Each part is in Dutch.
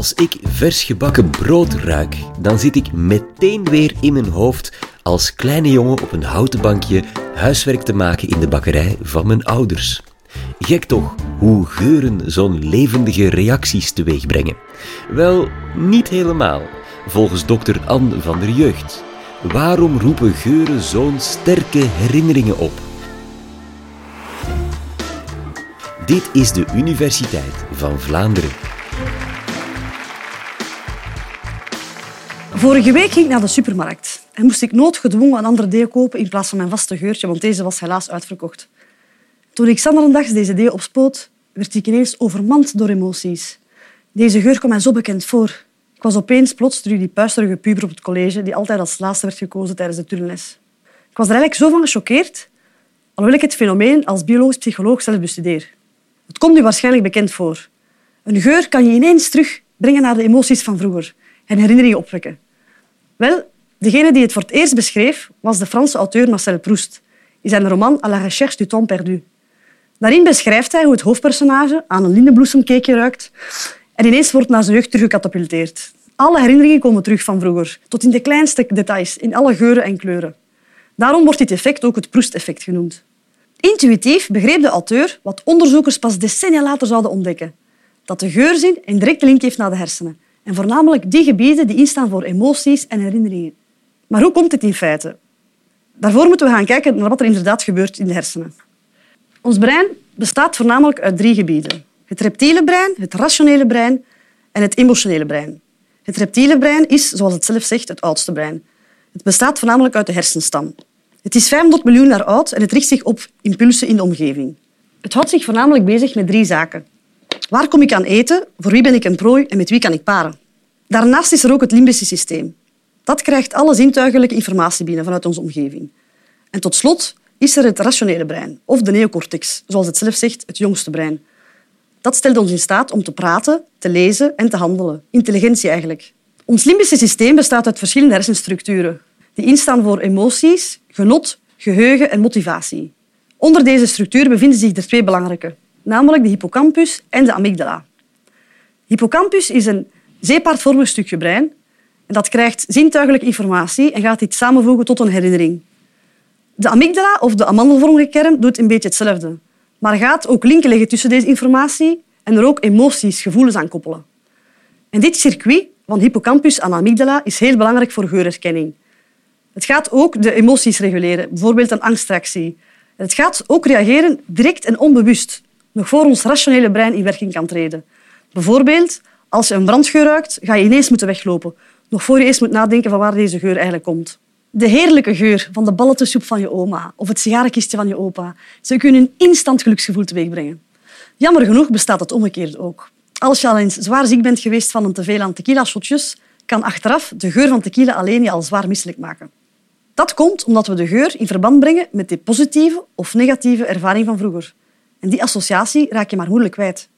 Als ik vers gebakken brood ruik, dan zit ik meteen weer in mijn hoofd als kleine jongen op een houten bankje huiswerk te maken in de bakkerij van mijn ouders. Gek toch hoe geuren zo'n levendige reacties teweeg brengen? Wel, niet helemaal, volgens dokter Anne van der Jeugd. Waarom roepen geuren zo'n sterke herinneringen op? Dit is de Universiteit van Vlaanderen. Vorige week ging ik naar de supermarkt en moest ik noodgedwongen een andere deo kopen in plaats van mijn vaste geurtje, want deze was helaas uitverkocht. Toen ik zanderendags deze deo opspoot, werd ik ineens overmand door emoties. Deze geur kwam mij zo bekend voor. Ik was opeens plots terug die puisterige puber op het college die altijd als laatste werd gekozen tijdens de turnles. Ik was er eigenlijk zo van gechoqueerd, alhoewel ik het fenomeen als biologisch psycholoog zelf bestudeer. Het komt u waarschijnlijk bekend voor. Een geur kan je ineens terugbrengen naar de emoties van vroeger en herinneringen opwekken. Wel, degene die het voor het eerst beschreef was de Franse auteur Marcel Proust in zijn roman À la recherche du temps perdu. Daarin beschrijft hij hoe het hoofdpersonage aan een lindenbloesemcakeje ruikt en ineens wordt naar zijn jeugd teruggecatapulteerd. Alle herinneringen komen terug van vroeger, tot in de kleinste details, in alle geuren en kleuren. Daarom wordt dit effect ook het Proust-effect genoemd. Intuïtief begreep de auteur wat onderzoekers pas decennia later zouden ontdekken. Dat de geurzin een directe link heeft naar de hersenen. En voornamelijk die gebieden die instaan voor emoties en herinneringen. Maar hoe komt dit in feite? Daarvoor moeten we gaan kijken naar wat er inderdaad gebeurt in de hersenen. Ons brein bestaat voornamelijk uit drie gebieden. Het reptiele brein, het rationele brein en het emotionele brein. Het reptiele brein is, zoals het zelf zegt, het oudste brein. Het bestaat voornamelijk uit de hersenstam. Het is 500 miljoen jaar oud en het richt zich op impulsen in de omgeving. Het houdt zich voornamelijk bezig met drie zaken. Waar kom ik aan eten? Voor wie ben ik een prooi en met wie kan ik paren? Daarnaast is er ook het limbische systeem. Dat krijgt alle zintuigelijke informatie binnen vanuit onze omgeving. En tot slot is er het rationele brein, of de neocortex, zoals het zelf zegt, het jongste brein. Dat stelt ons in staat om te praten, te lezen en te handelen. Intelligentie eigenlijk. Ons limbische systeem bestaat uit verschillende hersenstructuren die instaan voor emoties, genot, geheugen en motivatie. Onder deze structuur bevinden zich er twee belangrijke, namelijk de hippocampus en de amygdala. Hippocampus is een zeepaardvormig stukje brein en dat krijgt zintuigelijke informatie en gaat dit samenvoegen tot een herinnering. De amygdala, of de amandelvormige kern, doet een beetje hetzelfde, maar gaat ook linken leggen tussen deze informatie en er ook emoties, gevoelens aan koppelen. En dit circuit van hippocampus aan amygdala is heel belangrijk voor geurherkenning. Het gaat ook de emoties reguleren, bijvoorbeeld een angstreactie. Het gaat ook reageren direct en onbewust, nog voor ons rationele brein in werking kan treden. Bijvoorbeeld, als je een brandgeur ruikt, ga je ineens moeten weglopen, nog voor je eens moet nadenken van waar deze geur eigenlijk komt. De heerlijke geur van de ballettensoep van je oma of het sigarenkistje van je opa, ze kunnen een instant geluksgevoel teweegbrengen. Jammer genoeg bestaat het omgekeerd ook. Als je al eens zwaar ziek bent geweest van een teveel aan tequila-shotjes, kan achteraf de geur van tequila alleen je al zwaar misselijk maken. Dat komt omdat we de geur in verband brengen met de positieve of negatieve ervaring van vroeger. En die associatie raak je maar moeilijk kwijt.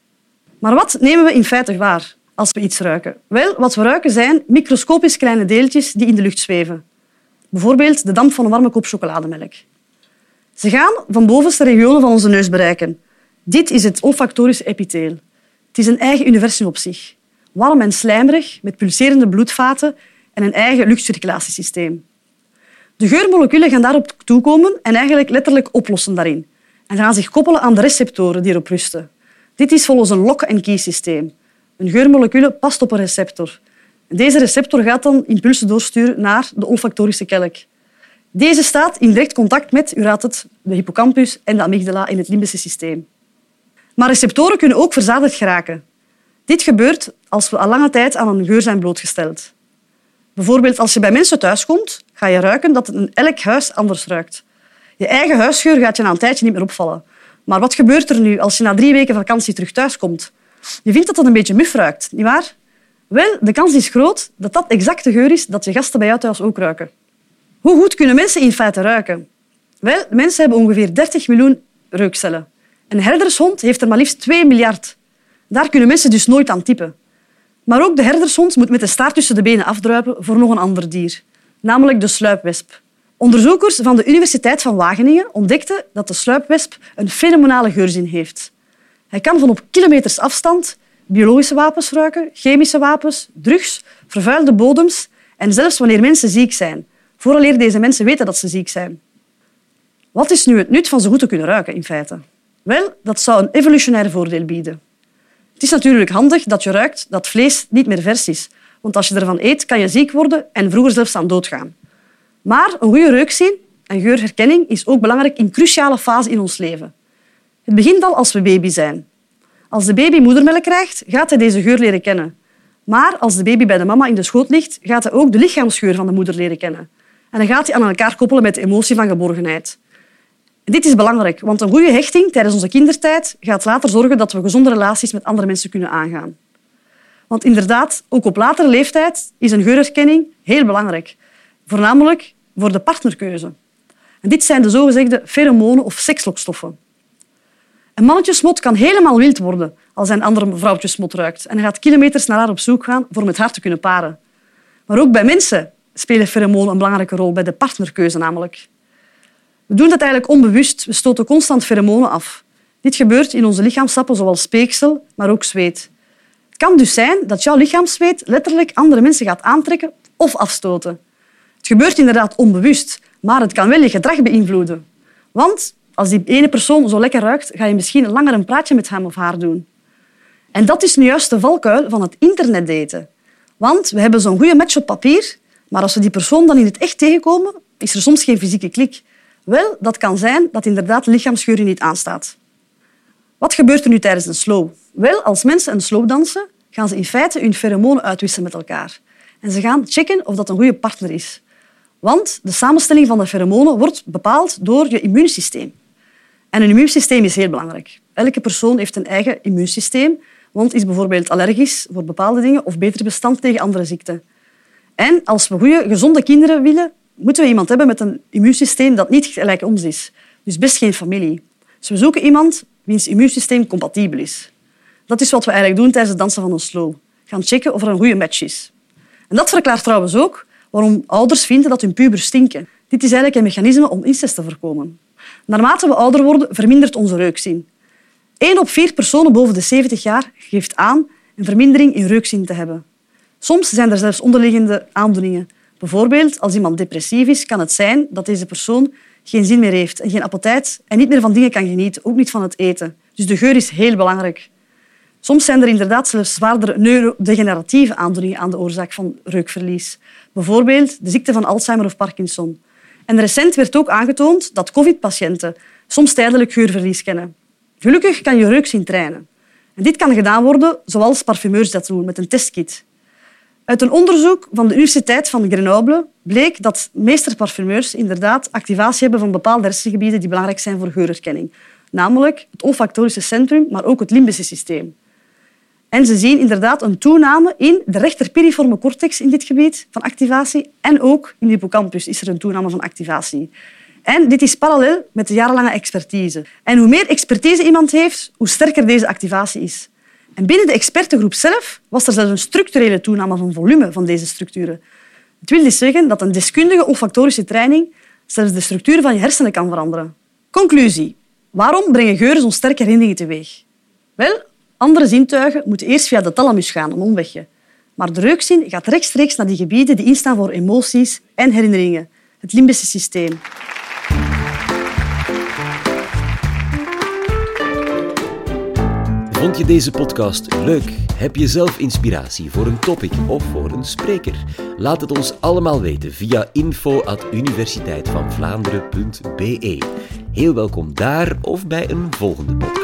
Maar wat nemen we in feite waar als we iets ruiken? Wel, wat we ruiken zijn microscopisch kleine deeltjes die in de lucht zweven. Bijvoorbeeld de damp van een warme kop chocolademelk. Ze gaan van bovenste regionen van onze neus bereiken. Dit is het olfactorische epitheel. Het is een eigen universum op zich. Warm en slijmerig, met pulserende bloedvaten en een eigen luchtcirculatiesysteem. De geurmoleculen gaan daarop toekomen en eigenlijk letterlijk oplossen daarin. En gaan zich koppelen aan de receptoren die erop rusten. Dit is volgens een lock-and-key systeem. Een geurmolecule past op een receptor. Deze receptor gaat dan impulsen doorsturen naar de olfactorische kelk. Deze staat in direct contact met, u raadt het, de hippocampus en de amygdala in het limbische systeem. Maar receptoren kunnen ook verzadigd geraken. Dit gebeurt als we al lange tijd aan een geur zijn blootgesteld. Bijvoorbeeld als je bij mensen thuiskomt, ga je ruiken dat het elk huis anders ruikt. Je eigen huisgeur gaat je na een tijdje niet meer opvallen. Maar wat gebeurt er nu als je na drie weken vakantie terug thuiskomt? Je vindt dat het een beetje muf ruikt, nietwaar? Wel, de kans is groot dat dat exact de geur is dat je gasten bij jou thuis ook ruiken. Hoe goed kunnen mensen in feite ruiken? Wel, mensen hebben ongeveer 30 miljoen reukcellen. Een herdershond heeft er maar liefst 2 miljard. Daar kunnen mensen dus nooit aan typen. Maar ook de herdershond moet met de staart tussen de benen afdruipen voor nog een ander dier, namelijk de sluipwesp. Onderzoekers van de Universiteit van Wageningen ontdekten dat de sluipwesp een fenomenale geurzin heeft. Hij kan van op kilometers afstand biologische wapens ruiken, chemische wapens, drugs, vervuilde bodems en zelfs wanneer mensen ziek zijn, vooraleer deze mensen weten dat ze ziek zijn. Wat is nu het nut van zo goed te kunnen ruiken in feite? Wel, dat zou een evolutionair voordeel bieden. Het is natuurlijk handig dat je ruikt dat vlees niet meer vers is, want als je ervan eet, kan je ziek worden en vroeger zelfs aan doodgaan. Maar een goede reukzin en geurherkenning is ook belangrijk in cruciale fase in ons leven. Het begint al als we baby zijn. Als de baby moedermelk krijgt, gaat hij deze geur leren kennen. Maar als de baby bij de mama in de schoot ligt, gaat hij ook de lichaamsgeur van de moeder leren kennen. En dan gaat hij aan elkaar koppelen met de emotie van geborgenheid. Dit is belangrijk, want een goede hechting tijdens onze kindertijd gaat later zorgen dat we gezonde relaties met andere mensen kunnen aangaan. Want inderdaad, ook op latere leeftijd is een geurherkenning heel belangrijk. Voornamelijk voor de partnerkeuze. En dit zijn de zogezegde pheromonen of sekslokstoffen. Een mannetjesmot kan helemaal wild worden als hij een andere vrouwtjesmot ruikt en hij gaat kilometers naar haar op zoek gaan voor met haar te kunnen paren. Maar ook bij mensen spelen pheromonen een belangrijke rol, bij de partnerkeuze namelijk. We doen dat eigenlijk onbewust. We stoten constant pheromonen af. Dit gebeurt in onze lichaamsappen zoals speeksel, maar ook zweet. Het kan dus zijn dat jouw lichaamszweet letterlijk andere mensen gaat aantrekken of afstoten. Het gebeurt inderdaad onbewust, maar het kan wel je gedrag beïnvloeden. Want als die ene persoon zo lekker ruikt, ga je misschien langer een praatje met hem of haar doen. En dat is nu juist de valkuil van het internetdaten. Want we hebben zo'n goede match op papier, maar als we die persoon dan in het echt tegenkomen, is er soms geen fysieke klik. Wel, dat kan zijn dat inderdaad de lichaamsgeur niet aanstaat. Wat gebeurt er nu tijdens een slow? Wel, als mensen een slow dansen, gaan ze in feite hun pheromonen uitwisselen met elkaar. En ze gaan checken of dat een goede partner is. Want de samenstelling van de pheromonen wordt bepaald door je immuunsysteem. En een immuunsysteem is heel belangrijk. Elke persoon heeft een eigen immuunsysteem, want is bijvoorbeeld allergisch voor bepaalde dingen of beter bestand tegen andere ziekten. En als we goede, gezonde kinderen willen, moeten we iemand hebben met een immuunsysteem dat niet gelijk ons is. Dus best geen familie. Dus we zoeken iemand wiens immuunsysteem compatibel is. Dat is wat we eigenlijk doen tijdens het dansen van een slow. Gaan checken of er een goede match is. En dat verklaart trouwens ook waarom ouders vinden dat hun pubers stinken. Dit is eigenlijk een mechanisme om incest te voorkomen. Naarmate we ouder worden, vermindert onze reukzin. Eén op vier personen boven de 70 jaar geeft aan een vermindering in reukzin te hebben. Soms zijn er zelfs onderliggende aandoeningen. Bijvoorbeeld, als iemand depressief is, kan het zijn dat deze persoon geen zin meer heeft en geen appetijt en niet meer van dingen kan genieten, ook niet van het eten. Dus de geur is heel belangrijk. Soms zijn er inderdaad zelfs zwaardere neurodegeneratieve aandoeningen aan de oorzaak van reukverlies. Bijvoorbeeld de ziekte van Alzheimer of Parkinson. En recent werd ook aangetoond dat covid-patiënten soms tijdelijk geurverlies kennen. Gelukkig kan je reuk zien trainen. En dit kan gedaan worden zoals parfumeurs dat doen, met een testkit. Uit een onderzoek van de Universiteit van Grenoble bleek dat meesterparfumeurs inderdaad activatie hebben van bepaalde hersengebieden die belangrijk zijn voor geurherkenning. Namelijk het olfactorische centrum, maar ook het limbische systeem. En ze zien inderdaad een toename in de rechterpiriforme cortex in dit gebied van activatie en ook in de hippocampus is er een toename van activatie. En dit is parallel met de jarenlange expertise. En hoe meer expertise iemand heeft, hoe sterker deze activatie is. En binnen de expertengroep zelf was er zelfs een structurele toename van volume van deze structuren. Het wil dus zeggen dat een deskundige olfactorische training zelfs de structuur van je hersenen kan veranderen. Conclusie. Waarom brengen geuren zo'n sterke herinneringen teweeg? Wel, andere zintuigen moeten eerst via de thalamus gaan, een omwegje. Maar de reukzin gaat rechtstreeks naar die gebieden die instaan voor emoties en herinneringen, het limbische systeem. Vond je deze podcast leuk? Heb je zelf inspiratie voor een topic of voor een spreker? Laat het ons allemaal weten via info.universiteitvanvlaanderen.be. Heel welkom daar of bij een volgende podcast.